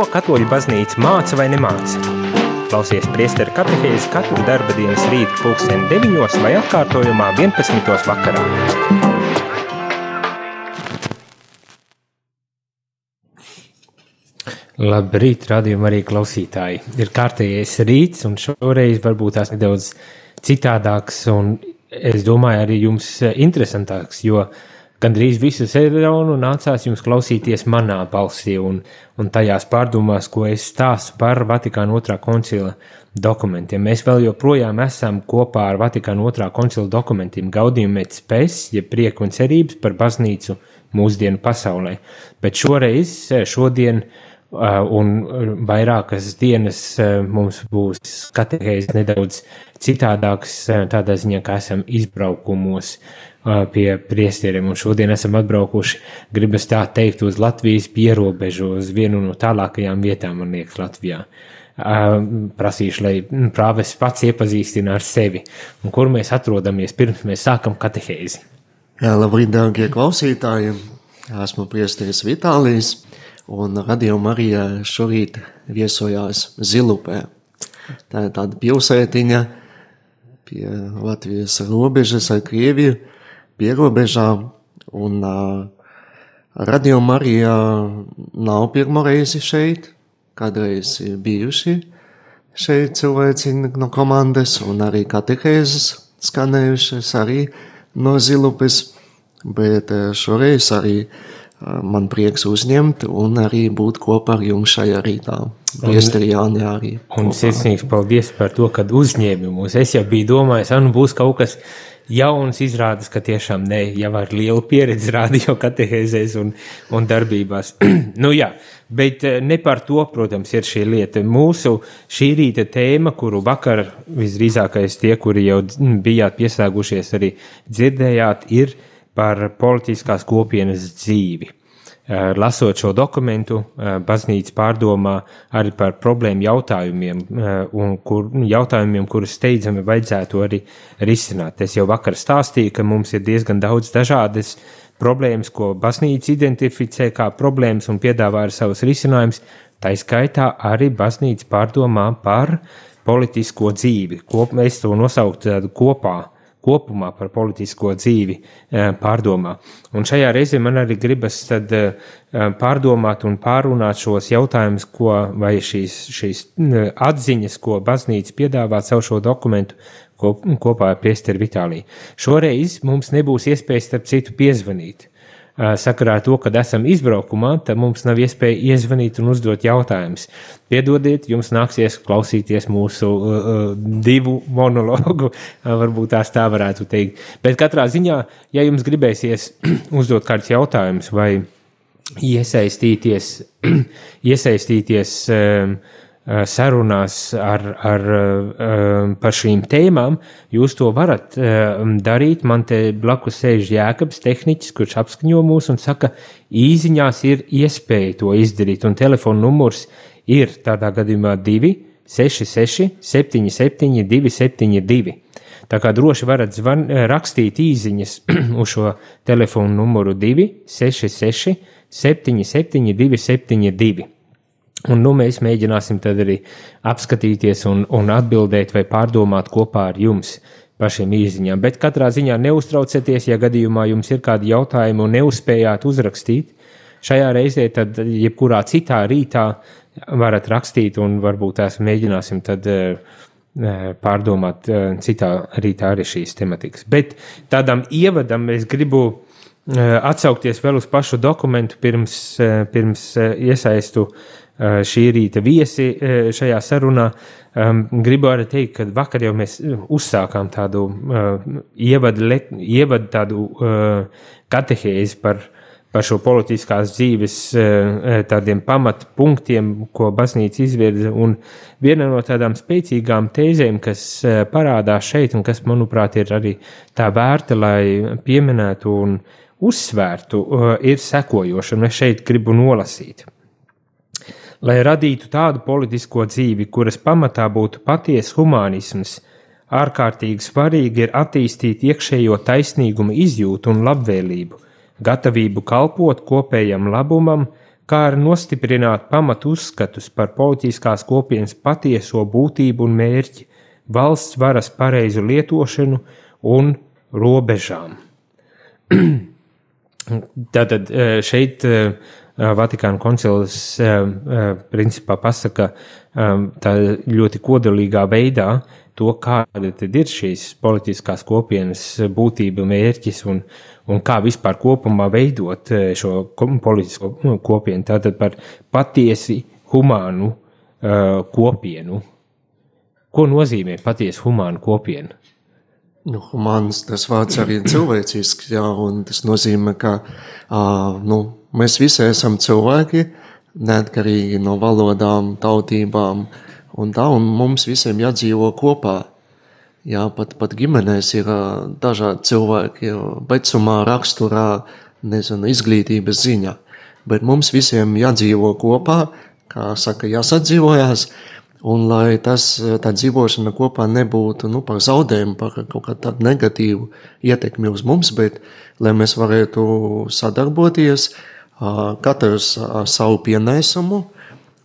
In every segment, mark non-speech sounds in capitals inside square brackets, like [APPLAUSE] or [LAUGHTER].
Ko katoļu baznīca māca vai nemāca? Klausies priesteru katehēzi katru darba dienas rītu pulksteni 9 vai atkārtojumā 11. vakarā. Labrīt, radījuma arī klausītāji. Ir kārtējais rīts, un šoreiz varbūt tās nedaudz citādāks, un es domāju, arī jums interesantāks, jo uh, Gandrīz visu sezonu nācās jums klausīties manā balsī un, un tajās pārdomās, ko es stāstu par Vatikāna otrā koncila dokumentiem. Mēs vēl joprojām esam kopā ar Vatikāna otrā koncila dokumentiem gaudījumi et spēs, ja prieku un cerības par baznīcu mūsdienu pasaulē. Bet šoreiz, šodien uh, un vairākas dienas uh, mums būs katehēs nedaudz citādāks, tādā ziņā, ka esam izbraukumos pie priestieriem. Un šodien esam atbraukuši, gribas tā teikt, uz Latvijas pierobežu, uz vienu no tālākajām vietām, man liekas, Latvijā. Prasīšu, lai prāves pats iepazīstina ar sevi un kur mēs atrodamies pirms mēs sākam katehēzi. Jā, labrīt, dārgie klausītāji! Esmu priesteris Vitālijs un Radio Marija šorīt viesojās Zilupē. Tā ir tāda pilsētiņa pie Latvijas robežas ar Krieviju pierobežām. Un uh, Radio Marija nav pirmo reizi šeit, kādreiz ir bijuši šeit cilvēci no komandas, un arī katehēzes skanējušas arī no Zilupes, bet šoreiz arī man prieks uzņemt un arī būt kopā ar jums šajā rītā. Priesteri Jāni arī. Un sirsnīgs paldies par to, kad uzņēmi mūs. Es jau biju domājis, anu būs kaut kas jauns izrādās, ka tiešām ne jau ar lielu pieredzi [LAUGHS] radio katehēzēs un, un darbībās. [CLEARS THROAT] nu jā, bet eh, ne par to, protams, ir šī lieta. Mūsu šī rīta tēma, kuru vakar visdrīzākais tie, kuri jau bijāt pieslēgušies, arī dzirdējāt, ir par politiskās kopienas dzīvi. Eh, lasot šo dokumentu, eh, baznīca pārdomā arī par problēmu jautājumiem, eh, un kur, jautājumiem, kurus steidzami vajadzētu arī risināt. Es jau vakar stāstīju, ka mums ir diezgan daudz dažādas problēmas, ko baznīca identificē kā problēmas un piedāvā ar savus risinājumus. Tā skaitā arī baznīca pārdomā par politisko dzīvi. Kop, es to nosauktu kopā kopumā par politisko dzīvi eh, pārdomā. Un šajā reizē man arī gribas tad eh, pārdomāt un pārunāt šos jautājumus, ko vai šīs, šīs atziņas, ko baznīca piedāvā caur šo dokumentu kopā ar priesteri Vitāliju. Šoreiz mums nebūs iespējas starp citu piezvanīt sakarā ar to, kad esam izbraukumā, tad mums nav iespēja iezvanīt un uzdot jautājumus. Piedodiet, jums nāksies klausīties mūsu uh, divu monologu, varbūt tās tā varētu teikt. Bet katrā ziņā, ja jums gribēsies [CLEARS THROAT] uzdot kādus jautājumus vai iesaistīties, [CLEARS THROAT] iesaistīties um, Eh, sarunās ar, ar, eh, par šīm tēmām, jūs to varat eh, darīt. Man te blakus sēž Jēkabs, tehniķis, kurš apskaņo mūs un saka, īziņās ir iespēja to izdarīt, un telefona numurs ir tādā gadījumā 266 77 272. Tā kā droši varat zvan, rakstīt īsiņas [CLEARS THROAT] uz šo telefonu numuru 266 77 272. Un nu, mēs mēģināsim tad arī apskatīties un, un atbildēt vai pārdomāt kopā ar jums pašiem īsiņām. Bet katrā ziņā neuztraucieties, ja gadījumā jums ir kādi jautājumi un neuzspējāt uzrakstīt. Šajā reizē, tad jebkurā citā rītā varat rakstīt un varbūt tās mēģināsim tad eh, eh, pārdomāt eh, citā rītā arī šīs tematikas. Bet tādam ievadam es gribu atsaukties vēl uz pašu dokumentu pirms, pirms iesaistu uh, šī rīta viesi eh, šajā sarunā. Gribu arī teikt, ka vakar jau mēs eh, uzsākām tādu ievadu, ievadu tādu katehēzi par, par šo politiskās dzīves tādiem pamatpunktiem, ko baznīca izvirza. Un viena no tādām spēcīgām tēzēm, kas parādās šeit un kas, manuprāt, ir arī tā vērta, lai pieminētu un uzsvērtu, ir sekojoša. Un es šeit gribu nolasīt lai radītu tādu politisko dzīvi, kuras pamatā būtu patiesa humanisms, ārkārtīgi svarīgi ir attīstīt iekšējo taisnīgumu izjūtu un labvēlību, gatavību kalpot kopējam labumam, kā arī nostiprināt pamatu uzskatus par politiskās kopienas patieso būtību un mērķi, valsts varas pareizu lietošanu un robežām. [CLEARS THROAT] Tātad šeit Vatikāna koncils principā pasaka tā ļoti kodolīgā veidā to, kāda tad ir šīs politiskās kopienas būtība, mērķis un, un kā vispār kopumā veidot šo politisko nu, kopienu. Tātad par patiesi humānu kopienu. Ko nozīmē patiesi humānu kopienu? Nu, humāns tas vārds arī ir cilvēcisks, jā, un tas nozīmē, ka uh, nu, mēs visi esam cilvēki, neatkarīgi no valodām, tautībām, un tā, un mums visiem jādzīvo kopā. Jā, pat, pat ģimenēs ir uh, dažādi cilvēki, vecumā, raksturā, nezinu, izglītības ziņā, bet mums visiem jādzīvo kopā, kā saka, jāsadzīvojās, Un lai tas, tā dzīvošana kopā nebūtu nu, par zaudējumu, par kaut kādu tādu negatīvu ietekmi uz mums, bet lai mēs varētu sadarboties, katrs ar savu pienesumu,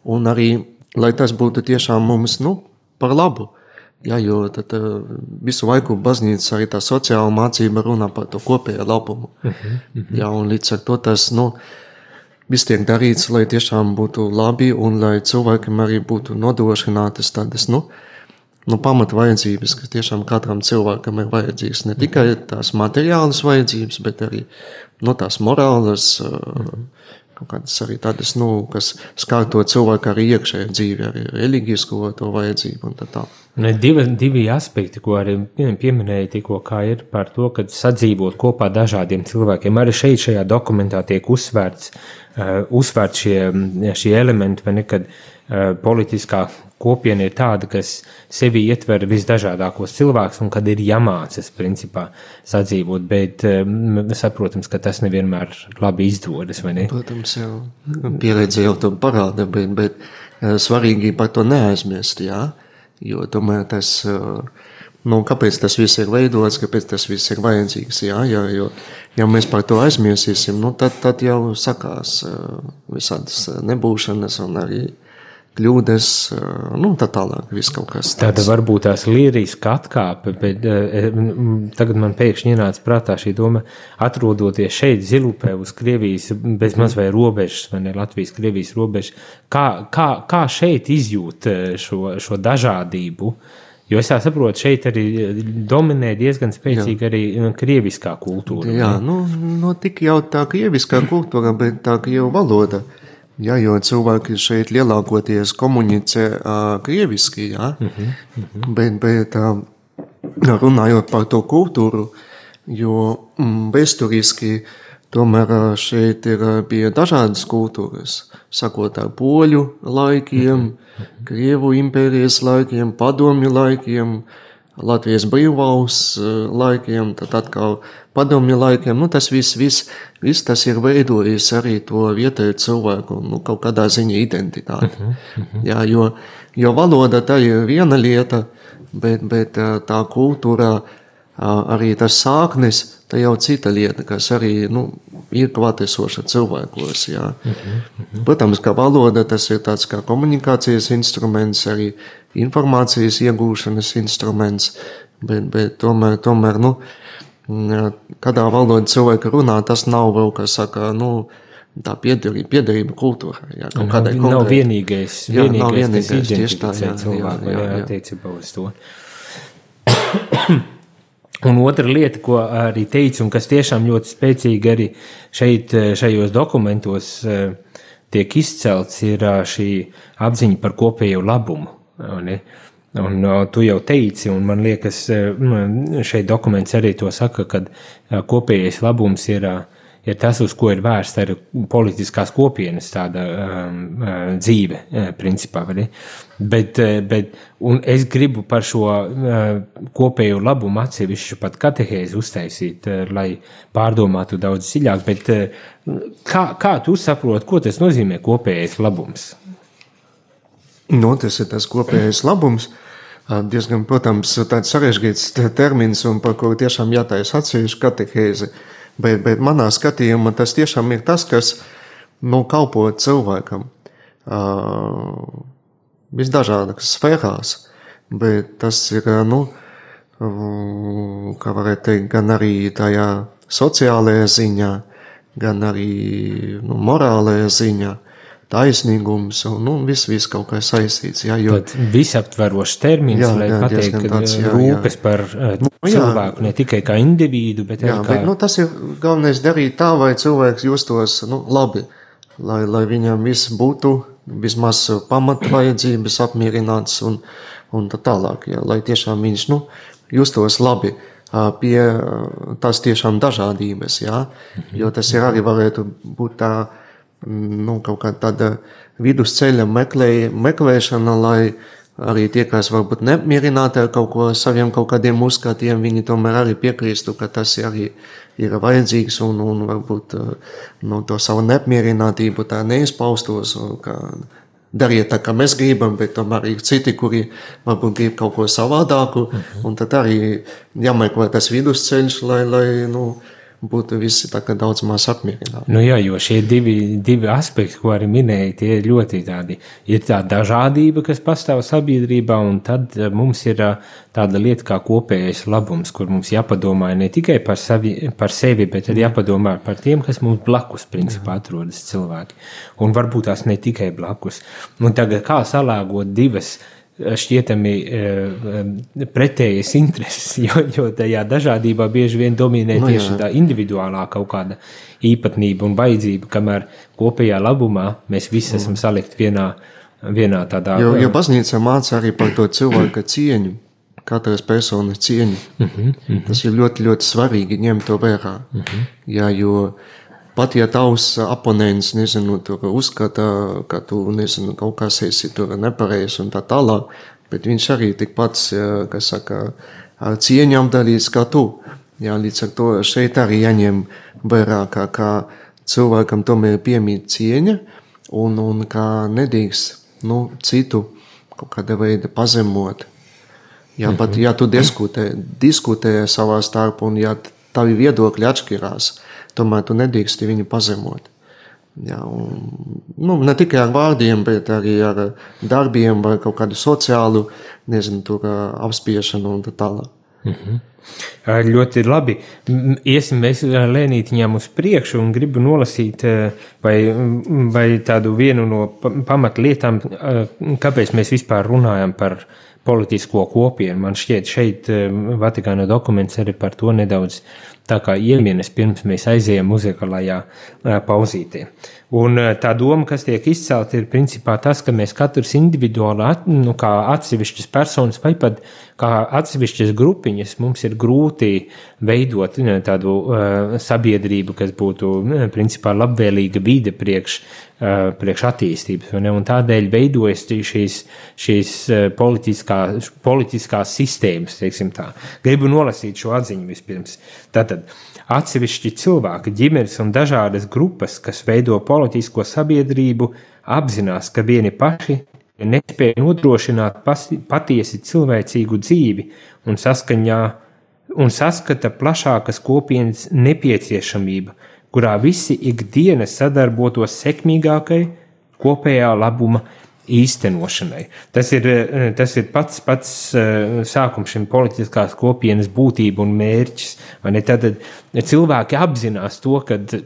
un arī lai tas būtu tiešām mums nu, par labu. Ja, jo tad visu laiku baznīca arī tā sociāla mācība runā par to kopējo labumu. Uh -huh, uh -huh. Ja, un līdz ar to tas, nu, viss tiek darīts, lai tiešām būtu labi un lai cilvēkam arī būtu nodrošinātas tādas, nu, nu pamata vajadzības, kas tiešām katram cilvēkam ir vajadzīgs. Ne tikai tās materiālas vajadzības, bet arī nu, tās morālas, kaut kādas arī tādas, nu, kas skar to cilvēku arī iekšējo dzīvi, arī reliģisko to vajadzību un tā tālāk. Divi, divi aspekti, ko arī pieminēja tikko, ir par to, ka sadzīvot kopā dažādiem cilvēkiem. Arī šeit šajā dokumentā tiek uzsvērts, uh, uzsvērts šie, šie elementi, vai ne, kad uh, politiskā kopiena ir tāda, kas sevi ietver visdažādākos cilvēkus un kad ir jāmācas, principā, sadzīvot, bet um, saprotams, ka tas nevienmēr labi izdodas, ne? Protams, jau pieredze jau to parāda, bet, bet uh, svarīgi par to neaizmirst, jā. Jo tomēr tas, nu, kāpēc tas viss ir veidots, kāpēc tas viss ir vajadzīgs, jā, jā, jo, ja mēs par to aizmirsīsim, nu, tad, tad jau sakās visādas nebūšanas un arī kļūdas, nu, tā tālāk, viss kaut kas tāds. Tāda varbūt tās liriska atkāpe, bet tagad man pēkšņi ienāca prātā šī doma, atrodoties šeit Zilupē uz Krievijas, bez maz vai robežas, vai ne Latvijas, Krievijas robežas, kā, kā, kā šeit izjūt šo, šo dažādību, Jo es saprotu, šeit arī dominē diezgan spēcīga arī krieviskā kultūra. Jā, nu, nu tik jau tā krieviskā kultūra, bet tā krievu valoda. Uh, Ja, jo cilvēki šeit lielākoties komunicē uh, krieviski, ja? uh -huh, uh -huh. bet, bet uh, runājot par to kultūru, jo mm, vēsturiski tomēr šeit ir bija dažādas kultūras, sakot ar poļu laikiem, uh -huh. Krievu impērijas laikiem, padomju laikiem, Latvijas brīvvalsts laikiem, tad atkal padomju laikiem, nu, tas viss, viss, viss tas ir veidojis arī to vietēju cilvēku nu, kaut kādā ziņā identitāti. Uh -huh, uh -huh. Jā, jo, jo valoda tā ir viena lieta, bet, bet tā kultūra, arī tas sāknis, tā jau cita lieta, kas arī nu, ir klātesoša cilvēkos. Jā. Uh -huh, uh -huh. Protams, ka valoda tas ir tāds kā komunikācijas instruments, arī informācijas iegūšanas instruments, bet, bet tomēr, tomēr nu, kādā valodā cilvēki runā, tas nav vēl, kas saka, nu, tā piederība, piederība kultūra. Jā, kaut kādai nav, nav vienīgais, jā, vienīgais, nav vienīgais identificē tā, jā, cilvēku, jā, jā, jā. attiecībā uz to. Un otra lieta, ko arī teicu, un kas tiešām ļoti spēcīgi arī šeit, šajos dokumentos tiek izcelts, ir šī apziņa par kopējo labumu. Ne? Un tu jau teici, un man liekas, šeit dokuments arī to saka, ka kopējais labums ir, uh, ir tas, uz ko ir vērsta arī politiskās kopienas tāda um, uh, dzīve, uh, principā. Bet, uh, bet, es gribu par šo uh, kopējo labumu atsevišķu pat katehēzi uztaisīt, uh, lai pārdomātu daudz dziļāk, bet uh, kā, kā tu saproti, ko tas nozīmē kopējais labums? No, tas ir tas kopējais labums. Uh, diezgan, protams, tāds sarežģīts termins un par kuru tiešām jātaisa atsevišķa katehēze. Bet, bet manā skatījumā tas tiešām ir tas, kas nu, kalpot cilvēkam uh, visdažādākās sfērās, bet tas ir, nu, teikt, gan arī tajā sociālajā ziņā, gan arī nu, morālajā ziņā taisnīgums un nu, viss, viss kaut kā saistīts. Jā, jo... Tad visaptverošs termins, jā, lai jā, pateikt, ka tāds, jā, rūpes jā. par uh, nu, cilvēku, jā. ne tikai kā individu, bet jā, arī kā... Bet, nu, tas ir galvenais darīt tā, lai cilvēks justos nu, labi, lai, lai viņam viss būtu vismaz pamata vajadzības apmierināts un, un tā tālāk, jā, lai tiešām viņš nu, justos labi pie tās tiešām dažādības, jā, jo tas ir arī varētu būt tā, nu, kaut kā tāda vidusceļa meklē, meklēšana, lai arī tie, kas varbūt nemierināti ar kaut ko saviem kaut kādiem uzskatiem, viņi tomēr arī piekrīstu, ka tas arī ir vajadzīgs un, un varbūt nu, to savu neapmierinātību tā neizpaustos, ka dariet tā, kā mēs gribam, bet tomēr ir citi, kuri varbūt grib kaut ko savādāku, uh -huh. un tad arī jāmeklē tas vidusceļš, lai, lai nu, būtu visi daudz maz apmierināti. Nu jā, jo šie divi, divi aspekti, ko arī minēja, tie ir ļoti tādi. Ir tā dažādība, kas pastāv sabiedrībā, un tad eh, mums ir eh, tāda lieta kā kopējais labums, kur mums jāpadomā ne tikai par, savi, par sevi, bet arī jāpadomā par tiem, kas mums blakus, principā, atrodas cilvēki. Un varbūt tās ne tikai blakus. Un tagad kā salāgot divas šķietami eh, pretējas intereses, [LAUGHS] jo, jo tajā dažādībā bieži vien dominē nu tieši jā. tā individuālā kaut kāda īpatnība un vajadzība, kamēr kopējā labumā mēs visi esam salikt vienā, vienā tādā. Jo, jo baznīca māca arī par to cilvēka cieņu, katras personas cieņu. Uh -huh, uh -huh. Tas ir ļoti, ļoti svarīgi ņemt to vērā. Uh -huh. Jā, jo Pat ja tavs oponents, nezinu, uzskata, ka tu, nezinu, kaut kas esi nepareizs un tā tālāk, bet viņš arī tikpat, kas saka, ar cieņām darīs kā tu. Jā, līdz ar to šeit arī jāņem vērā, kā, kā cilvēkam tomēr piemīt cieņa un, un kā nedrīkst, nu, citu kaut kāda veida pazemot. Jā, pat mhm. ja tu diskutē, diskutē savā starpā un ja tavi viedokļi atšķirās, tomēr tu nedrīksti viņu pazemot. Jā, un, nu, ne tikai ar vārdiem, bet arī ar darbiem vai kaut kādu sociālu, nezinu, tur apspiešanu un tā tālāk. Mm -hmm. Ļoti labi. Iesim mēs lēnītiņām uz priekšu un gribu nolasīt vai, vai tādu vienu no pamatlietām, kāpēc mēs vispār runājam par politisko kopienu. Man šķiet, šeit Vatikāna dokuments arī par to nedaudz tā kā iemienas pirms mēs aizējām muzikālajā pauzītē. Un tā doma, kas tiek izcelta, ir principā tas, ka mēs katrs individuāli, nu, kā atsevišķas personas vai pat kā atsevišķas grupiņas, mums ir grūti veidot ne, tādu uh, sabiedrību, kas būtu ne, principā labvēlīga vide priekš, uh, priekš attīstības. Ne, un tādēļ veidojas šīs, šīs politiskā, politiskās sistēmas. Gribu nolasīt šo atziņu vispirms. Tātad atsevišķi cilvēki, ģimenes un dažādas grupas, kas veido politisko sabiedrību, apzinās, ka vieni paši nespēja nodrošināt patiesi cilvēcīgu dzīvi un, saskaņā, un saskata plašākas kopienas nepieciešamību, kurā visi ikdienas sadarbotos sekmīgākai kopējā labuma īstenošanai. Tas ir, eh, tas ir pats, pats eh, sākums šim politiskās kopienas būtība un mērķis. Tad cilvēki apzinās to, ka eh,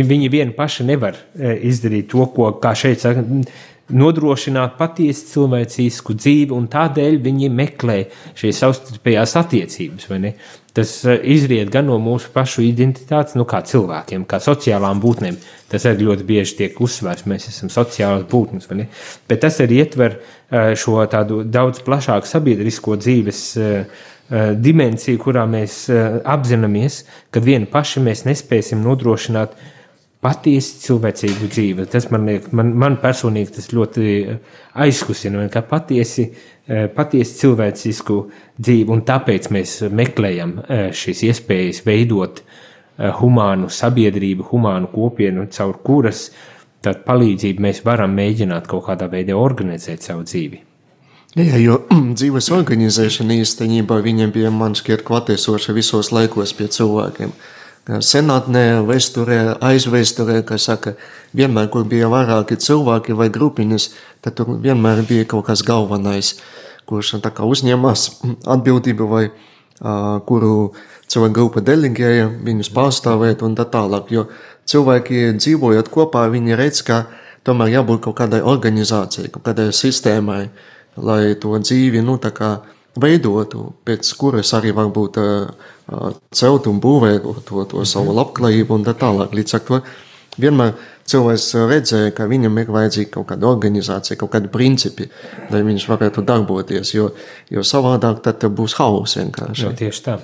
viņi vieni paši nevar izdarīt to, ko, kā šeit saka, nodrošināt patiesu cilvēcisku dzīvi, un tādēļ viņi meklē šīs savstarpējās attiecības. Tas eh, izriet gan no mūsu pašu identitātes, nu, kā cilvēkiem, kā sociālām būtnēm. Tas arī ļoti bieži tiek uzsvērts. Mēs esam sociālās būtnes, bet tas arī ietver eh, šo tādu daudz plašāku sabiedrisko dzīves eh, dimensiju, kurā mēs apzināmies, ka vieni paši mēs nespēsim nodrošināt patiesi cilvēcīgu dzīvi. Tas man, liek, man, man personīgi tas ļoti aizkusina, ka patiesi, eh, patiesi cilvēcisku dzīvi, un tāpēc mēs meklējam eh, šīs iespējas veidot eh, humānu sabiedrību, humānu kopienu, caur kuras palīdzību mēs varam mēģināt kaut kādā veidā organizēt savu dzīvi. Jā, jo [CLEARS THROAT] dzīves organizēšana īstenībā viņiem bija man šķiet klātesoša visos laikos pie cilvēkiem. Senatnē, vēsturē, aizvēsturē, kas saka, vienmēr, kur bija vairāki cilvēki vai grupiņas, tad tur vienmēr bija kaut kas galvenais, kurš tā kā uzņemas [CLEARS THROAT] atbildību vai uh, kuru cilvēku grupa delegēja, viņus pārstāvēt un tā tālāk, jo cilvēki dzīvojot kopā, viņi redz, ka tomēr jābūt kaut kādai organizācijai, kaut kādai sistēmai, lai to dzīvi, nu, tā kā veidotu, pēc kuras arī varbūt celt un būvēt to, to savu labklājību un tā tālāk. Līdz ar to vienmēr cilvēks redzēja, ka viņam ir vajadzīga kaut kāda organizācija, kaut kādi principi, lai viņš varētu darboties, jo, jo savādāk tad būs hauss vienkārši. No, tieši tā.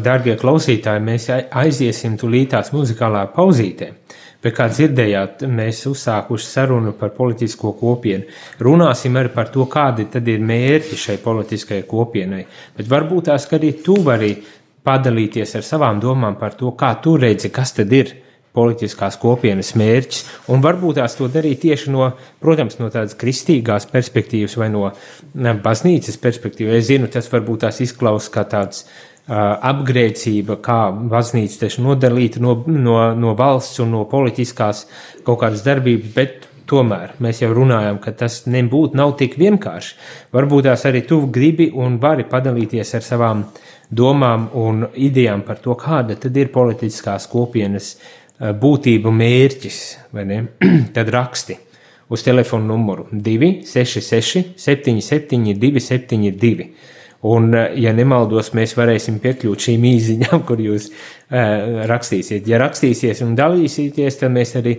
Dargie klausītāji, mēs aiziesim tūlītās muzikālā pauzītē. Bet, kā dzirdējāt, mēs uzsākuši sarunu par politisko kopienu. Runāsim arī par to, kādi tad ir mērķi šai politiskajai kopienai. Bet varbūt tās, arī tu vari padalīties ar savām domām par to, kā tu redzi, kas tad ir politiskās kopienas mērķis. Un varbūt tās to darīt tieši no, protams, no tādas kristīgās perspektīvas vai no baznīcas perspektīvas. Es zinu, tas varbūt tās izklausās kā tāds apgrēcība, kā baznīca tieši nodalīta no, no, no valsts un no politiskās kaut kādas darbības, bet tomēr mēs jau runājam, ka tas nebūtu nav tik vienkārši. Varbūt tās arī tu gribi un vari padalīties ar savām domām un idejām par to, kāda tad ir politiskās kopienas būtība mērķis, vai ne? [CLEARS THROAT] tad raksti uz telefonu numuru 266 77 272 Un, eh, ja nemaldos, mēs varēsim piekļūt šīm īsiņām, [LAUGHS] kur jūs uh, rakstīsiet. Ja rakstīsiet un dalīsieties, tad mēs arī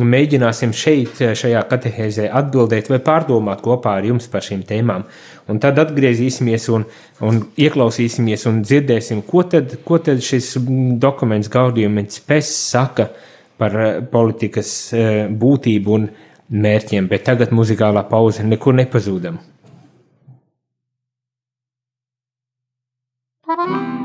mēģināsim šeit, eh, šajā katehēzē, atbildēt vai pārdomāt kopā ar jums par šīm tēmām. Un tad atgriezīsimies un, un ieklausīsimies un dzirdēsim, ko tad, ko tad šis dokuments gaudījums pēc saka par politikas būtību un mērķiem. Bet tagad muzikālā pauze nekur nepazūdama. Thank [LAUGHS] you.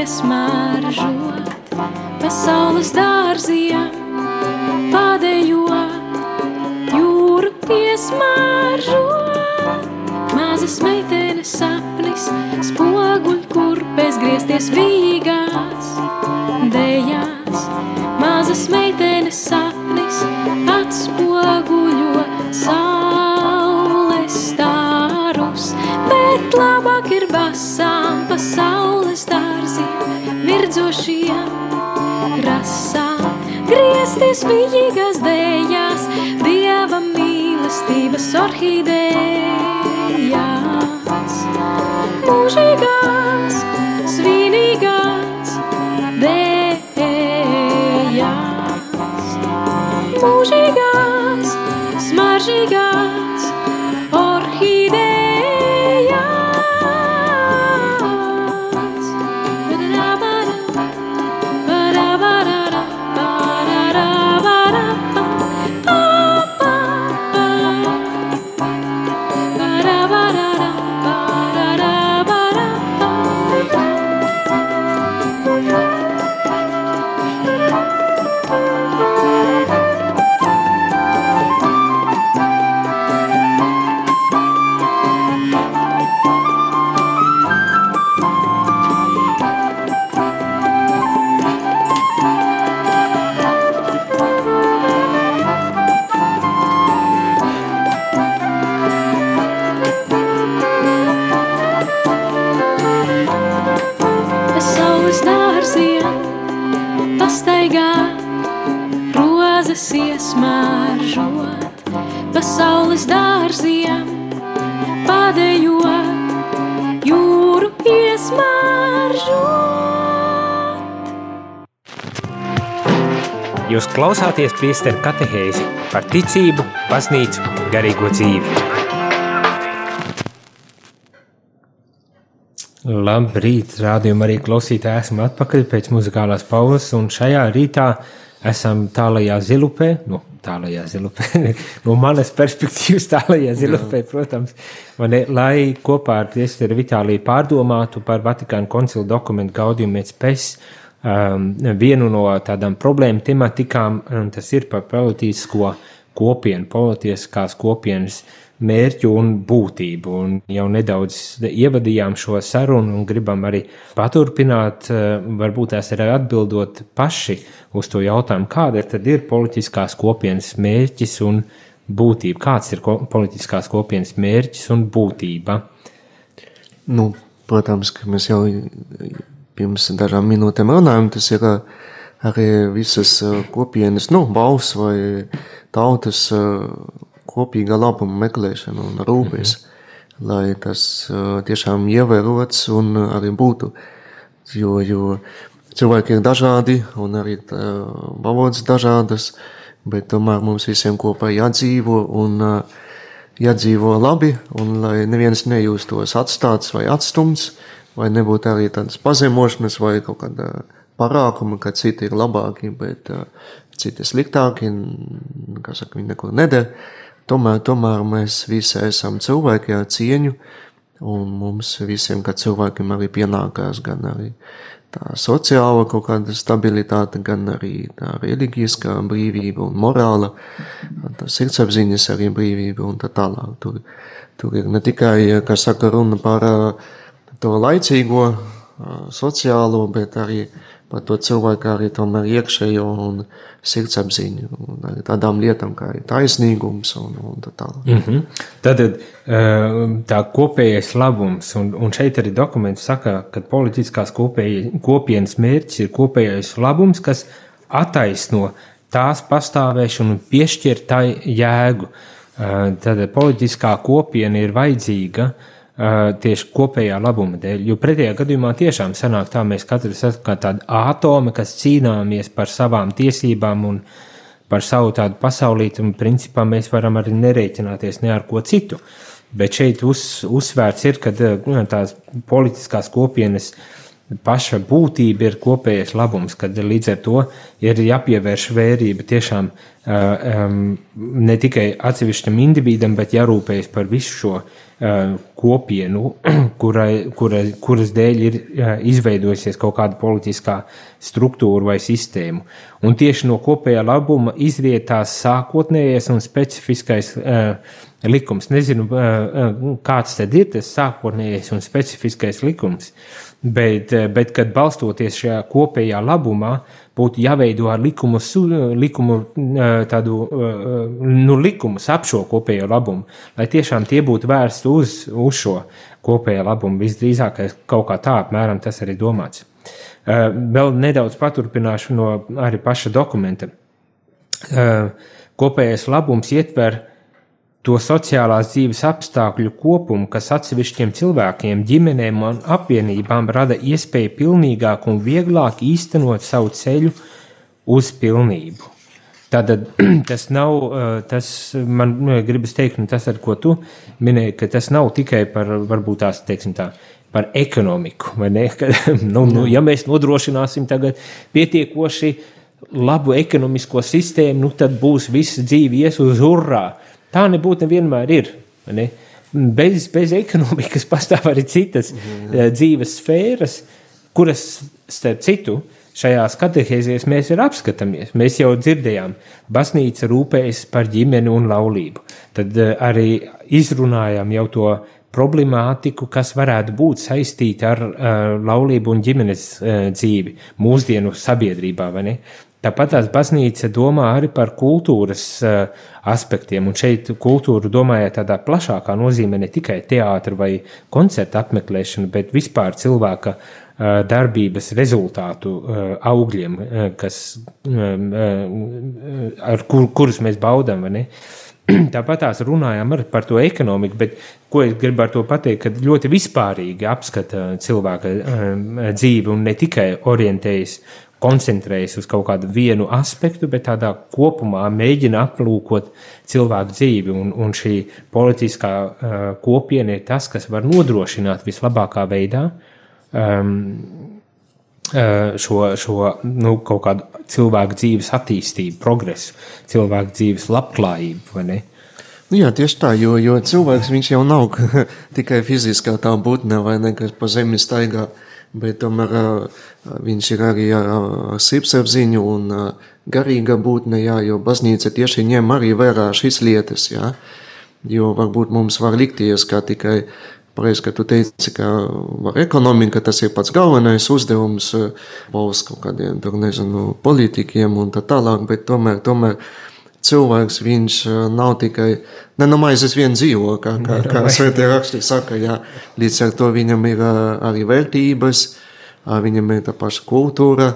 Iesmaržot pasaules dārziem, padējot, jūru piesmaržot. Mazas meitenes sapnis, spoguļ, kur bezgriezties vīgās, griezties vijīgās dējās, dieva mīlestības orhidējās. Mūžīgās, klausāties priesteru katehēzi par ticību, baznīcu, garīgo dzīvi. Labrīt, rādījumā arī klausītāji. Esmu atpakaļ pēc muzikālās pauzes, un šajā rītā esam tālajā zilupē. Nu, tālajā zilupē, [LAUGHS] no manas perspektīvas, tālajā zilupē, protams, ne, lai kopā ar Priesteru Vitāliju pārdomātu par Vatikānu koncilu dokumentu et Spes. Um, vienu no tādām problēmu tematikām, tas ir par politisko kopienu, politiskās kopienas uh, mērķu un būtību. Un jau nedaudz ievadījām šo sarunu un gribam arī paturpināt, eh, varbūt tās arī atbildot paši uz to jautājumu, kāda tad ir politiskās kopienas mērķis un būtība. Kāds ir ko, politiskās kopienas mērķis un būtība? Nu, protams, ka mēs jau pirms dažām minūtēm runājam, tas ir eh, arī visas eh, kopienas, nu, valsts vai tautas kopīga labuma meklēšana un rūpes, mm -hmm. lai tas uh, tiešām ievērots un arī būtu. Jo, jo cilvēki ir dažādi un arī valodas dažādas, bet tomēr mums visiem kopā jādzīvo un uh, jādzīvo labi, un lai neviens nejūstos atstāts vai atstumts, vai nebūtu arī tādas pazemošanas vai kaut kāda parākuma, ka citi ir labāki, bet uh, citi sliktāki, kā saka, viņi neko nedara. Tomēr, tomēr mēs visi esam cilvēki ar cieņu, un mums visiem, kā cilvēkiem, arī pienākās gan arī tā sociāla kaut kāda stabilitāte, gan arī tā reliģiskā brīvība un morāla, tā sirdsapziņas arī brīvība un tā tālāk. Tur, tur ir ne tikai, kā saka, runa par to laicīgo sociālo, bet arī par to cilvēku arī tomēr iekšējo un sirdsapziņu, un tādām lietām kā taisnīgums un, un tā tālāk. Mm -hmm. Tad eh, tā kopējais labums, un, un šeit arī dokuments saka, ka politiskās kopēja, kopienas mērķis ir kopējais labums, kas attaisno tās pastāvēšanu un piešķir tai jēgu. Eh, tad politiskā kopiena ir vajadzīga uh, tieši kopējā labuma dēļ. Jo pretējā gadījumā tiešām sanāk tā, mēs katrs esam kā tādi atomi, kas cīnāmies par savām tiesībām un par savu tādu pasaulīti, un principā mēs varam arī nerēķināties ne ar ko citu. Bet šeit uz, uzsvērts ir, ka nu, tās politiskās kopienas paša būtība ir kopējais labums, kad līdz ar to ir jāpievērš vērība tiešām um, ne tikai atsevišķam individam, bet jārūpējas par visu šo Uh, kopienu, [CLEARS THROAT] kurai, kurai, kuras dēļ ir izveidojusies kaut kāda politiskā struktūra vai sistēma. Un tieši no kopējā labuma izriet tās sākotnējais un specifiskais uh, likums. Nezinu, uh, kāds tad ir tas sākotnējais un specifiskais likums, bet, bet kad balstoties šajā kopējā labumā, būtu jāveido ar likumu, likumu tādu, nu, likumus ap šo kopējo labumu, lai tiešām tie būtu vērsti uz, uz šo kopējo labumu. Visdrīzāk, kaut kā tā apmēram tas arī domāts. Vēl nedaudz paturpināšu no arī paša dokumenta. Kopējais labums ietver to sociālās dzīves apstākļu kopumu, kas atsevišķiem cilvēkiem, ģimenēm un apvienībām rada iespēju pilnīgāk un vieglāk īstenot savu ceļu uz pilnību. Tātad [CLEARS THROAT] tas nav, tas man nu, gribas teikt, un tas, ar ko tu minēji, ka tas nav tikai par, varbūt tās, teiksim tā, par ekonomiku, vai ne? [LAUGHS] Ka, nu, nu, ja mēs nodrošināsim tagad pietiekoši labu ekonomisko sistēmu, nu, tad būs visa dzīve ies uz urā. Tā nebūtu nevienmēr ir. Ne? Bez, bez ekonomikas [LAUGHS] pastāv arī citas mm. dzīves sfēras, kuras, starp citu, šajās katehēzēs mēs ir apskatāmies. Mēs jau dzirdējām, baznīca rūpējas par ģimeni un laulību. Tad uh, arī izrunājām jau to problemātiku, kas varētu būt saistīta ar uh, laulību un ģimenes uh, dzīvi mūsdienu sabiedrībā. Tāpat tās baznīca domā arī par kultūras uh, aspektiem, un šeit kultūru domājot tādā plašākā nozīmē ne tikai teātra vai koncerta apmeklēšana, bet vispār cilvēka uh, darbības rezultātu uh, augļiem, kas, um, ar kur, kurus mēs baudām. [CLEARS THROAT] Tāpat tās runājām par to ekonomiku, bet ko es gribu ar to pateikt, ka ļoti vispārīgi apskata cilvēka dzīvi un ne tikai orientējas koncentrējas uz kaut kādu vienu aspektu, bet tādā kopumā mēģina aplūkot cilvēku dzīvi. Un, un šī politiskā uh, kopiena ir tas, kas var nodrošināt vislabākā veidā um, uh, šo, šo nu, kaut kādu cilvēku dzīves attīstību, progresu, cilvēku dzīves labklājību, vai ne? Nu jā, tieši tā, jo, jo cilvēks jau nav [LAUGHS] tikai fiziskā tā būtne vai ne, kas pa zemi staigā, bet tomēr viņš ir arī ar, sirdsapziņu un garīga būtne, jā, jo baznīca tieši ņem arī vērā šīs lietas, jā, jo varbūt mums var likties, kā tikai Pareizi, ka tu teici, ka ekonomika, tas ir pats galvenais uzdevums valsts kaut kādiem, tur nezinu, politikiem un tā tālāk, bet tomēr, tomēr cilvēks viņš nav tikai, ne no maizes vien dzīvo, kā, kā, kā svētie raksti saka, jā, līdz ar to viņam ir arī vērtības, viņam ir tā paša kultūra,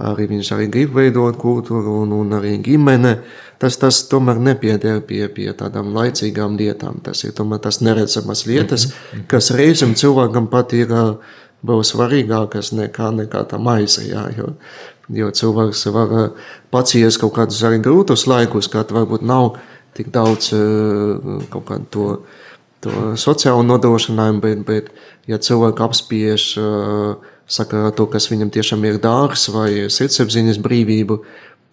arī viņš arī grib veidot kultūru un, un arī ģimene, tas, tas tomēr nepieder pie, pie tādām laicīgām lietām. Tas ir tomēr tas neredzamas lietas, Mhm. kas reizēm cilvēkam pat ir vēl svarīgākas nekā, nekā tā maize, jā, jo, jo cilvēks var paciest kaut kādus arī grūtus laikus, kad varbūt nav tik daudz kaut kādu to, to sociālo nodrošinājumu, bet, bet ja cilvēku apspiež saka to, kas viņam tiešām ir dārgs vai sirdsapziņas brīvību,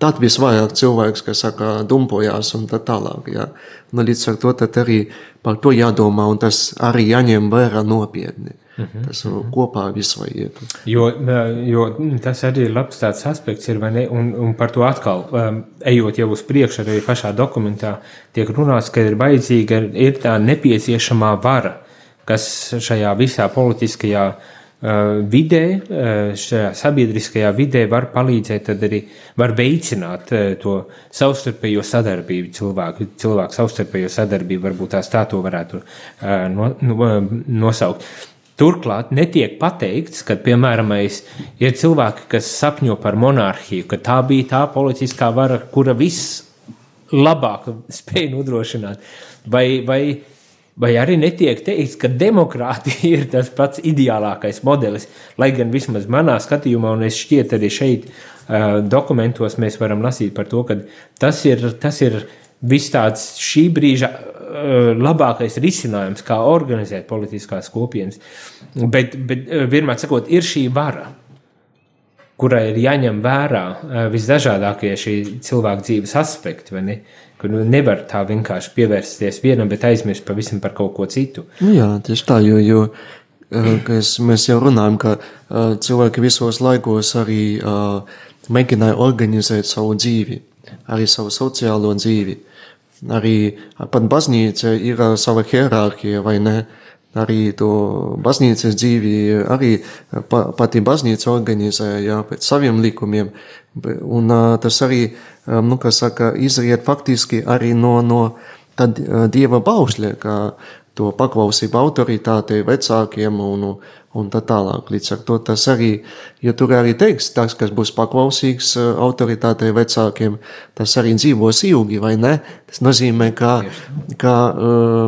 tad visvairāk cilvēks, kas saka, dumpojās un tā tālāk. Jā. Nu, līdz ar to arī par to jādomā un tas arī jāņem vērā nopietni. Mhm. Tas kopā viss vai iet. Jo, jo tas arī ir labs tāds aspekts, ir, ne, un, un par to atkal, um, ejot jau uz priekšu, arī pašā dokumentā tiek runāts, ka ir vajadzīga ir tā nepieciešamā vara, kas šajā visā politiskajā uh, vidē, uh, šajā sabiedriskajā vidē var palīdzēt, tad arī var veicināt uh, to savstarpējo sadarbību cilvēku, cilvēku savstarpējo sadarbību, varbūt tās tā to varētu no, no, nosaukt. Turklāt netiek pateikts, ka, piemēram, ir cilvēki, kas sapņo par monarhiju, ka tā bija tā politiskā vara, kura vislabāk spēja nodrošināt. Vai, vai, vai arī netiek teikts, ka demokrātija [LAUGHS] ir tas pats ideālākais modelis, lai gan vismaz manā skatījumā, un es šķiet arī šeit uh, dokumentos mēs varam lasīt par to, ka tas ir, tas ir viss tāds šī brīža labākais risinājums, kā organizēt politiskās kopienas. Bet, bet vienmēr sakot, ir šī vara, kurai ir jāņem vērā visdažādākie šī cilvēka dzīves aspekti. Ne? Kur nu nevar tā vienkārši pievērsties vienam, bet aizmirst pavisam par kaut ko citu. Nu jā, tieši tā, jo, jo es, mēs jau runājam, ka cilvēki visos laikos arī mēģināja organizēt savu dzīvi, arī savu sociālo dzīvi. Arī pat baznīca ir sava hierarhija, vai ne? Arī to baznīcas dzīvi, arī pati baznīca organizē jā, pēc saviem likumiem. Un tas arī, nu, kā saka, izriet faktiski arī no, no tad dieva baušļa, kā to paklausību autoritātei, vecākiem un, un tā tālāk. Līdz ar to tas arī, jo tur arī teiks, tas, kas būs paklausīgs autoritātei, vecākiem, tas arī dzīvos ilgi, vai ne? Tas nozīmē, ka, ka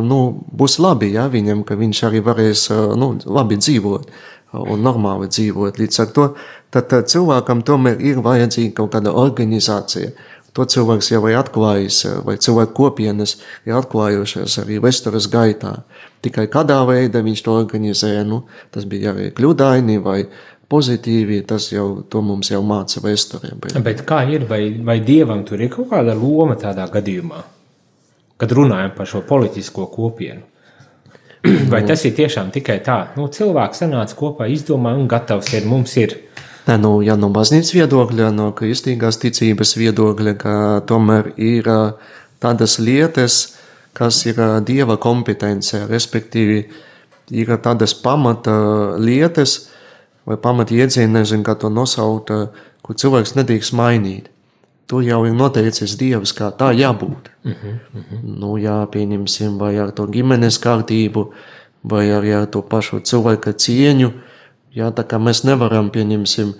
nu, būs labi, ja, viņam, ka viņš arī varēs nu, labi dzīvot un normāli dzīvot. Līdz ar to tad cilvēkam tomēr ir vajadzīga kaut kāda organizācija. To cilvēks jau ir atklājis, vai cilvēku kopienas ir atklājušās arī vēstures gaitā. Tikai kādā veidā viņš to organizēja, nu, tas bija arī kļūdaini vai pozitīvi, tas jau to mums jau māca vēsturē. Bet, bet kā ir, vai, vai dievam tur ir kaut kāda loma tādā gadījumā, kad runājam par šo politisko kopienu? Vai tas ir tiešām tikai tā, nu, cilvēks sanāca kopā, izdomāja un gatavs ir, mums ir. Nu, ja no baznīcas viedokļa, no kristīgās ticības viedokļa, ka tomēr ir tādas lietas, kas ir dieva kompetence, respektīvi ir tādas pamata lietas vai pamata iedzieni, nezinu, kā to nosaukt, kur cilvēks nedrīkst mainīt. Tur jau ir noteicis dievs, kā tā jābūt. Uh -huh, uh -huh. Nu, jā, pieņemsim, vai ar to ģimenes kārtību, vai arī ar to pašu cilvēka cieņu, Jā, tā kā mēs nevaram, pieņemsim,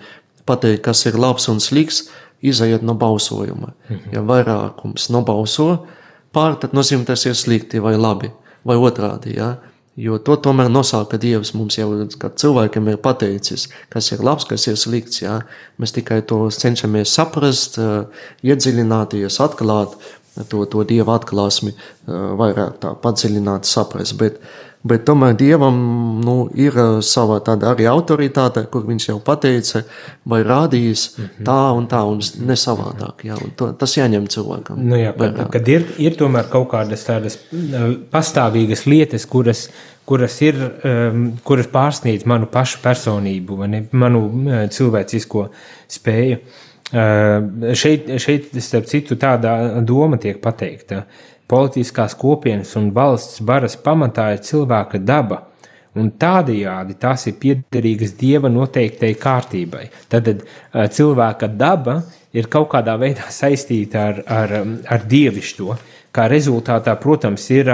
pateikt, kas ir labs un slikts, izaiet no balsojuma. -hmm. Ja vairākums nobalso pār, tad nozīmē, tas ir slikti vai labi, vai otrādi. Ja? Jo to tomēr nosaka Dievs mums jau, kad cilvēkiem ir pateicis, kas ir labs, kas ir slikts. Ja? Mēs tikai to cenšamies saprast, iedziļināties, atklāt to, to Dieva atklāsmi, vairāk tā padziļināt, saprast. Bet, Bet tomēr dievam nu, ir uh, sava tāda arī autoritāte, kur viņš jau pateica, vai rādījis mm -hmm. tā un tā, un ne savādāk. Jā, un to, tas jāņem cilvēkam. Nu jā, kad, kad ir, ir tomēr kaut kādas tādas uh, pastāvīgas lietas, kuras, kuras, ir, um, kuras pārsniedz manu pašu personību, ne, manu uh, cilvēcisko spēju. Uh, šeit, šeit, starp citu, tāda doma tiek pateikta. Uh, Politiskās kopienas un valsts varas pamatā ir cilvēka daba, un tādējādi tās ir piederīgas dieva noteiktai kārtībai. Tad cilvēka daba ir kaut kādā veidā saistīta ar, ar, ar dievišķo. Kā rezultātā, protams, ir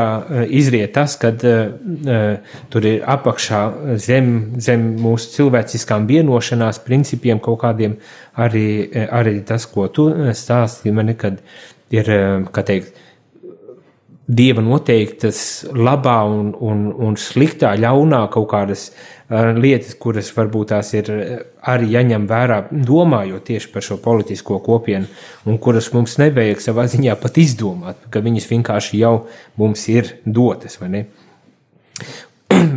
izriet tas, ka uh, tur ir apakšā zem, zem mūsu cilvēciskām vienošanās principiem kaut kādiem arī, arī tas, ko tu stāstīji man, kad ir, kā teikt, dieva noteiktas labā un, un, un sliktā, ļaunā kaut kādas uh, lietas, kuras varbūt tās ir arī jāņem vērā, domājot tieši par šo politisko kopienu, un kuras mums nevajag savā ziņā pat izdomāt, ka viņas vienkārši jau mums ir dotas. [CLEARS THROAT]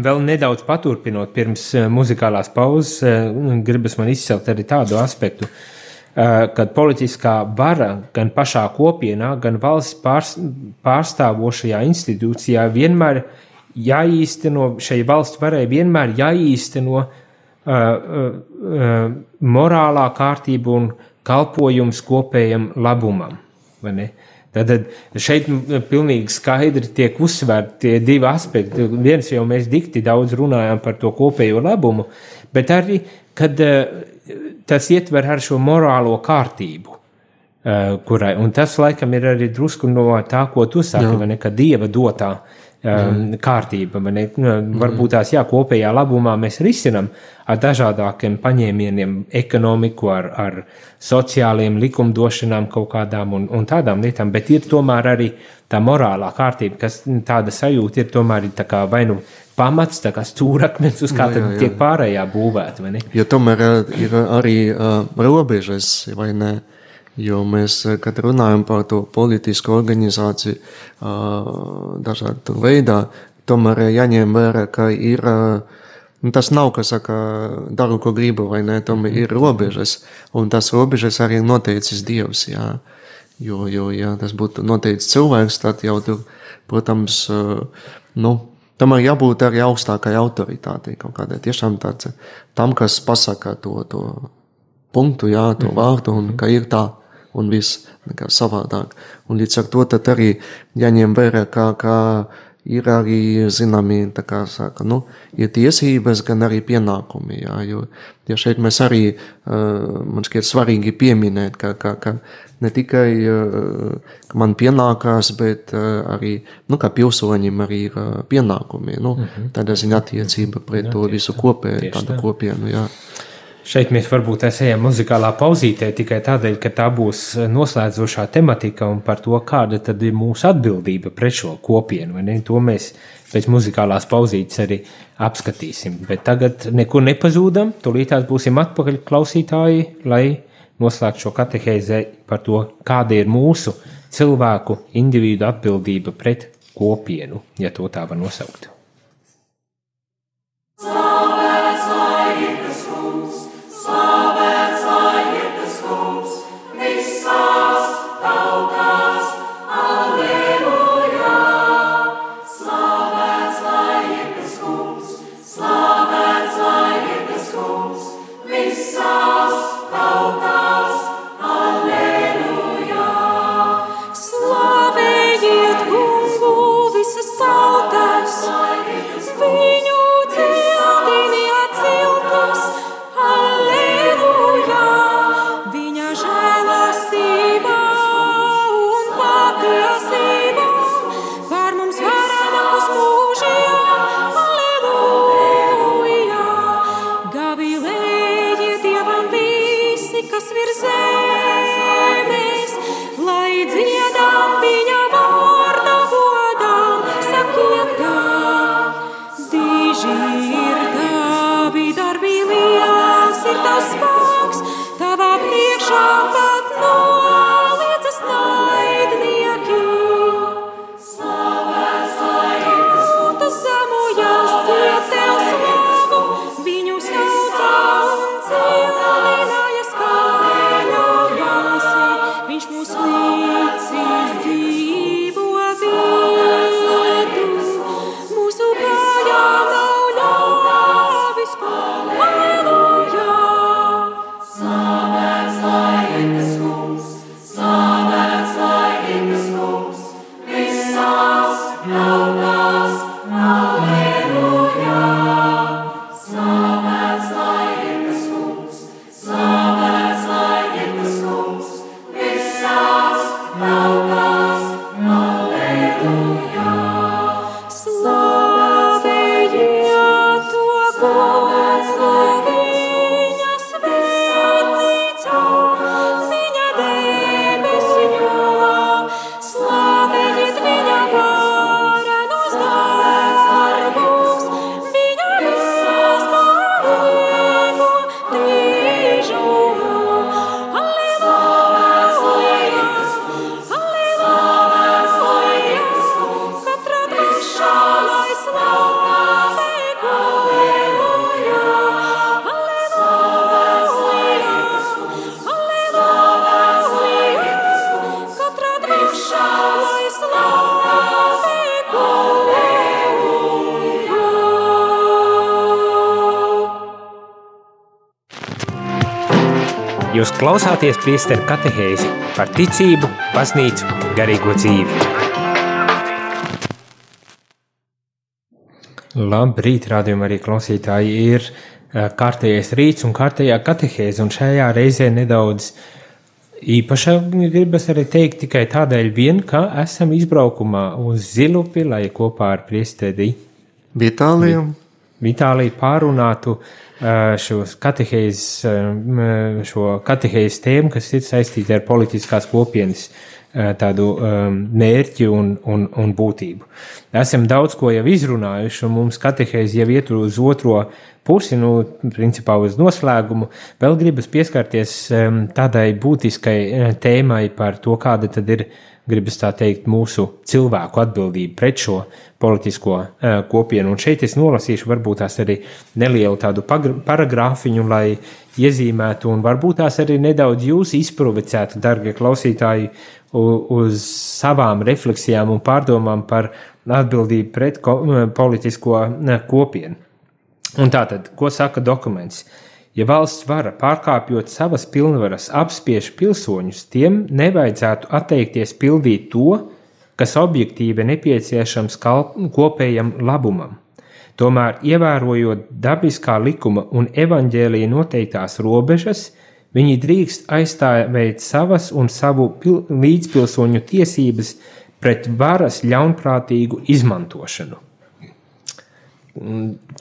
Vēl nedaudz paturpinot, pirms muzikālās pauzes, gribas man izcelt arī tādu aspektu, uh, Eh, kad politiskā vara gan pašā kopienā, gan valsts pārstāvošajā institūcijā vienmēr jāīsteno, šai valsts varai vienmēr jāīsteno uh, uh, morālā kārtība un kalpojums kopējam labumam. Tad šeit pilnīgi skaidri tiek uzsvērti tie divi aspekti. Viens jau mēs dikti daudz runājam par to kopējo labumu, bet arī, kad uh, tas ietver ar šo morālo kārtību. Uh, kurai, un tas laikam ir arī drusku no tā, ko tu saki, ne, ka dieva dotā um, kārtība. Ne, nu, varbūt tās jā, kopējā labumā mēs risinām ar dažādākiem paņēmieniem, ekonomiku, ar, ar sociāliem likumdošanām, kaut kādām un, un tādām lietām, bet ir tomēr arī tā morālā kārtība, kas tāda sajūta ir tomēr tā kā vai nu pamats, tā kā stūrakmens, uz kā jā, jā, jā. tiek pārējā būvēta. Jo tomēr ir arī uh, robežas, vai ne? Jo mēs, kad runājam par to politisku organizāciju uh, dažādu veidā, tomēr jāņem vērā, ka ir. Uh, Tas nav, kas saka, daru, ko gribu, vai ne? Tomēr ir robežas, un tas robežas arī noteicis Dievs. Jā. Jo, jo, ja tas būtu noteicis cilvēks, tad jau tur, protams, nu, Tam ir jābūt arī augstākai autoritātei, kaut kādai tiešām tāds, tam, kas pasaka to, to punktu, jā, to mm. vārdu, un ka ir tā, un viss savādāk. Un līdz ar to arī jāņem vērā, kā, kā ir arī zināmi, saka, nu, tiesības, gan arī pienākumi, jā, jo, jo šeit mēs arī, man šķiet svarīgi pieminēt, ka, ka, ka ne tikai man pienākās, bet arī nu, pilsoņiem arī ir pienākumi. Nu, mm -hmm. Tādā ziņā attiecība pret jā, to visu kopēju, tādu tā. kopienu. Jā. Šeit mēs varbūt esam muzikālā pauzītē tikai tādēļ, ka tā būs noslēdzošā tematika un par to, kāda tad ir mūsu atbildība pret šo kopienu. To mēs pēc muzikālās pauzītes arī apskatīsim. Bet tagad nekur nepazūdam, tūlītās būsim atpakaļ klausītāji, lai noslēgt šo katehēzi par to, kāda ir mūsu cilvēku individu atbildība pret kopienu, ja to tā var nosaukt. Jūs klausāties priesteru katehēzi par ticību, baznīcu, garīgo dzīvi. Labrīt, rādījumā arī klausītāji ir eh, kārtējais rīts un kārtējā katehēze, un šajā reizē nedaudz īpaša gribas arī teikt tikai tādēļ vien, ka esam izbraukumā uz Zilupi, lai kopā ar priesteri Vitāliju. Vitāliju pārunātu uh, šos katehēzes, uh, šo katehēzes tēmu, kas ir saistīta ar politiskās kopienas uh, tādu um, mērķi un, un, un būtību. Esam daudz ko jau izrunājuši, un mums katehēze jau iet uz otro pusi, nu, principā uz noslēgumu. Vēl gribas pieskarties um, tādai būtiskai uh, tēmai par to, kāda tad ir gribas tā teikt, mūsu cilvēku atbildību pret šo politisko uh, kopienu. Un šeit es nolasīšu varbūt tās arī nelielu tādu paragrāfiņu, lai iezīmētu un varbūt tās arī nedaudz jūs izprovocētu, darbie klausītāji, uz savām refleksijām un pārdomām par atbildību pret ko, politisko kopienu. Un tātad, ko saka dokuments? Ja valsts vara pārkāpjot savas pilnvaras apspiež pilsoņus, tiem nevajadzētu atteikties pildīt to, kas objektīvi nepieciešams kopējam labumam. Tomēr, ievērojot dabiskā likuma un evaņģēlīja noteiktās robežas, viņi drīkst aizstāvēt savas un savu pil līdzpilsoņu tiesības pret varas ļaunprātīgu izmantošanu.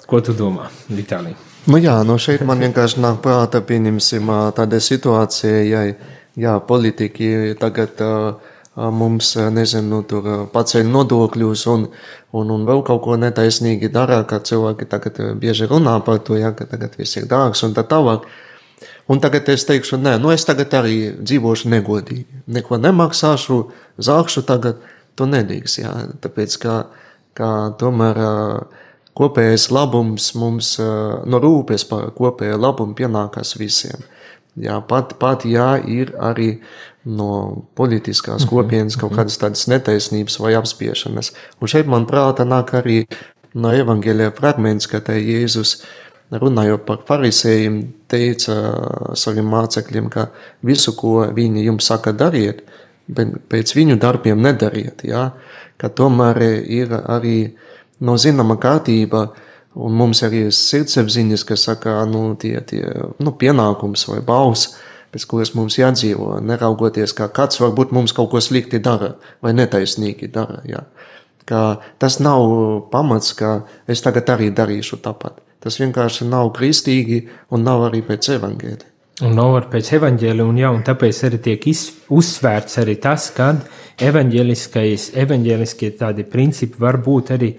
Ko tu domā, Vitālija? Nu jā, no šeit man vienkārši nāk prāta, pieņemsim tāda situācija, ja jā, politiķi tagad mums, nezinu, tur paceļ nodokļus un, un, un vēl kaut ko netaisnīgi dara, ka cilvēki tagad bieži runā par to, ja, ka tagad viss ir dārgs un tā tālāk. Un tagad es teikšu, nē, nu es tagad arī dzīvošu negodīgi. Neko nemaksāšu, zākšu tagad, to nedrīkst, jā, tāpēc, ka, ka tomēr uh, kopējais labums mums no rūpes par kopējo labumu pienākas visiem. Jā, pat, pat jā, ir arī no politiskās mhm, kopienas kaut mhm. kādas tādas netaisnības vai apspiešanas. Un šeit man prāta nāk arī no evaņģēlija fragments, ka te Jēzus runājot par farisējiem, teica saviem mācekļiem, ka visu, ko viņi jums saka dariet, bet pēc viņu darbiem nedariet, jā, ka tomēr ir arī uh, no zināma kārtība, un mums arī ir sirdsapziņas, kas saka, nu, tie, tie nu, pienākums vai baus, pēc kuras mums jādzīvo, neraugoties, kā kāds varbūt mums kaut ko slikti dara vai netaisnīgi dara. Jā. Ka tas nav pamats, ka es tagad arī darīšu tāpat. Tas vienkārši nav kristīgi un nav arī pēc evaņģēļa. Un nav arī pēc evaņģēļa, un, jā, un tāpēc arī tiek iz, uzsvērts arī tas, ka evaņģēliskie tādi principi var būt arī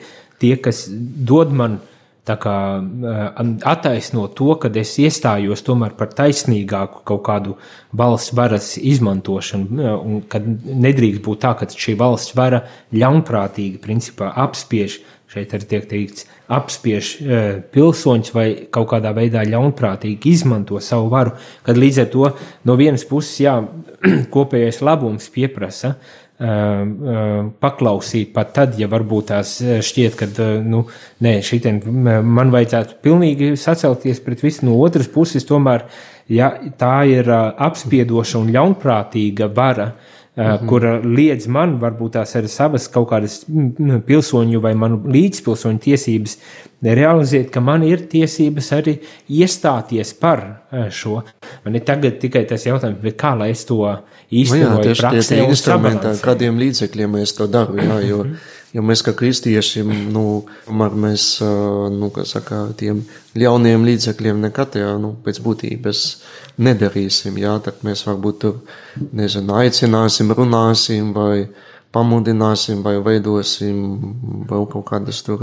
tie, kas dod man kā, eh, attaisno to, ka es iestājos tomēr par taisnīgāku kaut kādu valsts varas izmantošanu, eh, un kad nedrīkst būt tā, ka šī valsts vara ļaunprātīgi principā apspiež. Šeit arī tiek teikts, apspiež e, pilsoņus vai kaut kādā veidā ļaunprātīgi izmanto savu varu. Kad līdz ar to no vienas puses, jā, [CLEARS THROAT] kopējais labums pieprasa, paklausīt pat tad, ja varbūt tās šķiet, ka nu, nē, šitien man vajadzētu pilnīgi sacelties pret visu no otras puses, tomēr, ja tā ir apspiedoša un ļaunprātīga vara, Mm -hmm. kura liedz man, varbūt tās ir savas kaut kādas pilsoņu vai manu līdzpilsoņu tiesības realizēt, ka man ir tiesības arī iestāties par šo. Man ir tagad tikai tas jautājums, kā lai es to īstenoju nu jā, praksē tie, tie instrumenti, ar kādiem līdzekļiem mēs to daru, jā, jo, jo mēs kā kristieši, nu, mēs, nu, kā saka, tiem ļauniem līdzekļiem nekad, jā, nu, pēc būtības nedarīsim, jā, tad mēs varbūt tur, nezinu, aicināsim, runāsim vai pamudināsim vai veidosim vēl kaut kādas tur,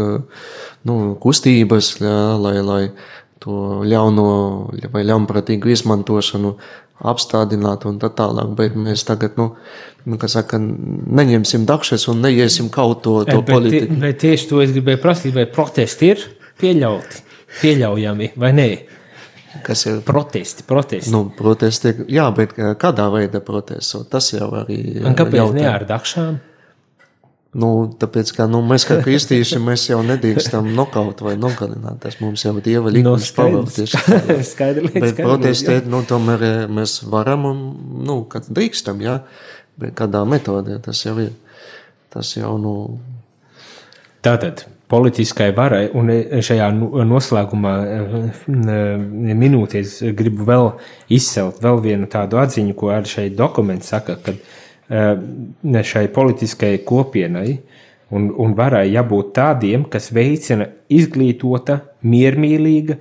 nu, kustības, jā, lai, lai to ļauno vai ļaunprātīgu izmantošanu apstādināt un tā tālāk. Bet mēs tagad, nu, nu saka, neņemsim dakšas un neiesim kaut to, to bet, politiku. Bet tieši to es gribēju prasīt, vai protesti ir pieļauti, pieļaujami vai nē? Kas ir protesti? Protesti, nu, protesti jā, bet kādā veidā protesto? Tas jau arī ir. Kāpēc ne ar dakšām? Nu, tāpēc, kā nu, mēs kā kristieši, mēs jau nedrīkstam nokaut vai nogalināt. Tas mums jau dieva likums pavēl tieši [LAUGHS] tā. Skaidri lieta, Bet protestēt, nu, tomēr eh, mēs varam un, nu, kad drīkstam, jā. Bet kādā metodē tas jau ir. Tas jau, nu, Tātad politiskai varai, un šajā nu- noslēgumā eh, minūtē es gribu vēl izcelt vēl vienu tādu atziņu, ko arī šeit dokuments saka, ka eh, šai politiskai kopienai un, un varai jābūt tādiem, kas veicina izglītota, miermīlīga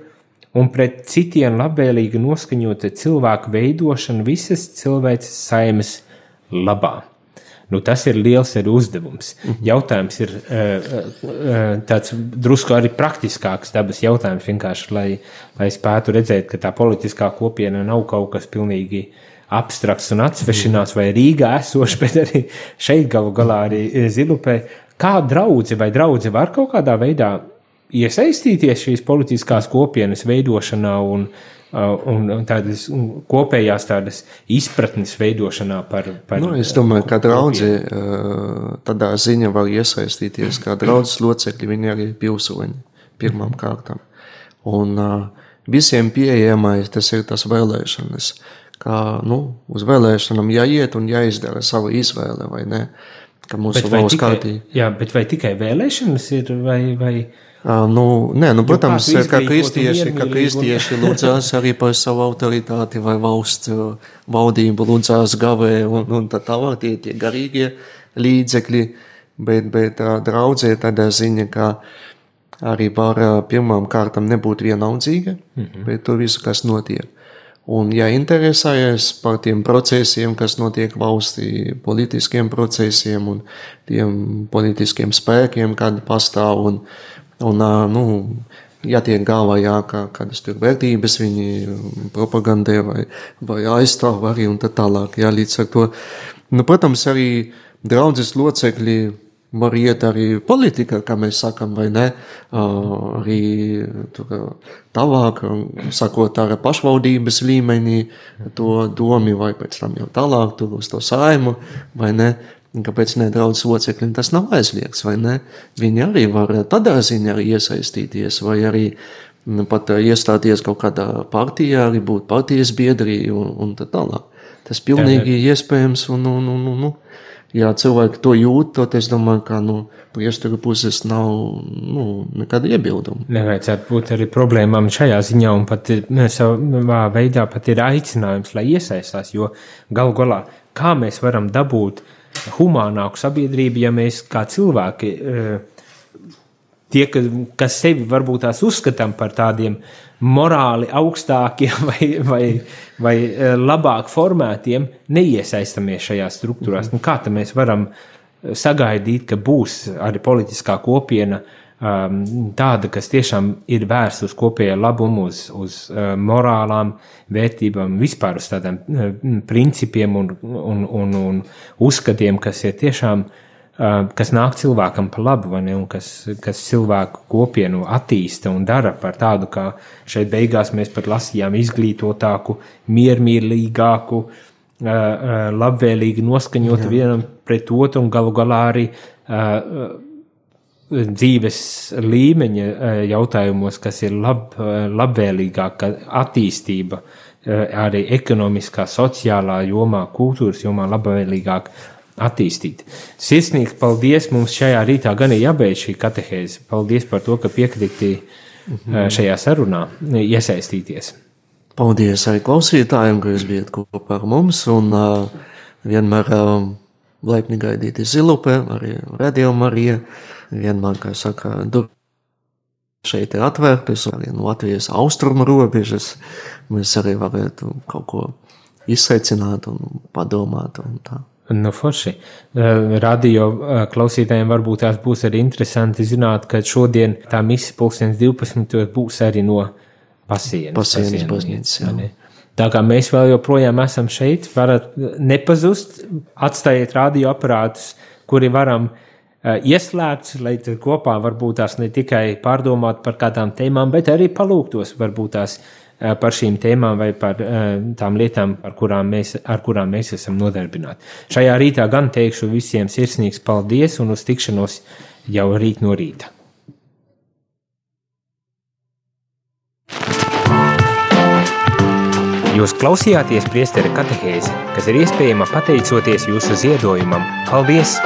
un pret citiem labvēlīgi noskaņota cilvēku veidošanu visas cilvēces saimes labā. Nu, tas ir liels ir uzdevums. Jautājums ir uh, uh, tāds drusku arī praktiskāks dabas jautājums, vienkārši, lai, lai spētu redzēt, ka tā politiskā kopiena nav kaut kas pilnīgi abstrakts un atsvešināts vai Rīgā esošs, [LAUGHS] bet arī šeit galu galā arī Zilupē. Kā draudzi vai draudzi var kaut kādā veidā iesaistīties šīs politiskās kopienas veidošanā un, uh, un tādas kopējās tādas izpratnes veidošanā par, par nu, es domāju, ka draudzi eh, tādā ziņā var iesaistīties, kā draudzes locekļi, viņi arī pilsoņi pirmām kārtām. Un visiem pieejamais tas ir tas vēlēšanas, kā, nu, uz vēlēšanām jāiet un jāizdara savu izvēle, vai ne? Ka mūsu valsts kārtī. jā, bet vai tikai vēlēšanas ir, vai, vai Ā, Nu, nē, nu, protams, kāds kā kristieši, kā kristieši lūdzās arī par savu autoritāti vai valsts valdību, lūdzās gavē un, un tā tālāk tie, tie garīgie līdzekļi, bet, bet draudzē tādā ziņa, ka arī var ā, pirmām kārtām nebūt vienaldzīga, mm -hmm. bet to visu, kas notiek. Un, ja interesējas par tiem procesiem, kas notiek valstī, politiskiem procesiem un tiem politiskiem spēkiem, kādi pastāv, un, un nu, ja tiek galvā, jā, kā, kādas tur vērtības viņi propagandē vai, vai aizstāv arī un tā tālāk, jā, līdz ar to. Nu, protams, arī draudzes locekļi var iet arī politikā, kā mēs sakam, vai ne, arī tālāk, sakot ar pašvaldības līmenī, to domi vai pēc tam jau tālāk, tur uz to saimu, vai ne, kāpēc ne draudzes locekļiem tas nav aizliegts, vai ne, viņi arī var tādā ziņā iesaistīties, vai arī nu, pat iestāties kaut kādā partijā, arī būt partijas biedrī un, un tā tālāk. Tas pilnīgi iespējams un, un, un, un, un ja cilvēki to jūt, tad es domāju, ka no nu, priesteru puses nav nu, nekāda iebilduma. nevajadzētu būt arī problēmām šajā ziņā, un pat ne, savā veidā pat ir aicinājums, lai iesaistās, jo galu galā, kā mēs varam dabūt humānāku sabiedrību, ja mēs kā cilvēki, eh, tie, ka- kas sevi varbūt tās uzskatām par tādiem morāli augstākiem [LAUGHS] vai, vai, vai eh, labāk formētiem, neiesaistamies šajās struktūrās. Nu, kā mēs varam eh, sagaidīt, ka būs arī politiskā kopiena um, tāda, kas tiešām ir vērsta uz kopējo labumu, uz, uz uh, morālām vērtībām, vispār uz tādiem principiem un, un, un, un uzskatiem, kas ir tiešām uh, kas nāk cilvēkam par labu, ne, un kas, kas cilvēku kopienu attīsta un dara par tādu, kā šeit beigās mēs pat lasījām, izglītotāku, miermīlīgāku, uh, uh, labvēlīgi noskaņotu vienam pret otru un galu galā arī dzīves līmeņa jautājumos, kas ir lab, labvēlīgāka attīstība, arī ekonomiskā, sociālā jomā, kultūras jomā labvēlīgāk attīstīt. Sirsnīgs paldies mums šajā rītā gan ir jābeidz šī katehēze. Paldies par to, ka piekriti uh, šajā sarunā iesaistīties. Paldies arī klausītājiem, ka jūs bijat kopā ar mums un uh, vienmēr uh, laipni gaidīti zilupē, arī radio Marija, vienmēr, kā saka, dur šeit ir atvērtas, arī no Latvijas austrumu robežas, mēs arī varētu kaut ko izsaicināt un padomāt un tā. Nu, forši. Radio klausītājiem varbūt tās būs arī interesanti zināt, ka šodien tā misija pulkstens 12. būs arī no pasienas. Pasienas baznīcas? Tā kā mēs vēl joprojām esam šeit, varat nepazust, atstājiet radioaparātus, kuri varam uh, ieslēgt, lai kopā varbūt tās ne tikai pārdomāt par kādām tēmām, bet arī palūgtos, varbūt tās par šīm tēmām vai par eh, tām lietām, par kurām mēs, ar kurām mēs esam nodarbināti. Šajā rītā gan teikšu visiem sirsnīgs paldies un uz tikšanos jau rīt no rīta. Jūs klausījāties priesteri katehēzi, kas ir iespējama pateicoties jūsu ziedojumam. Paldies!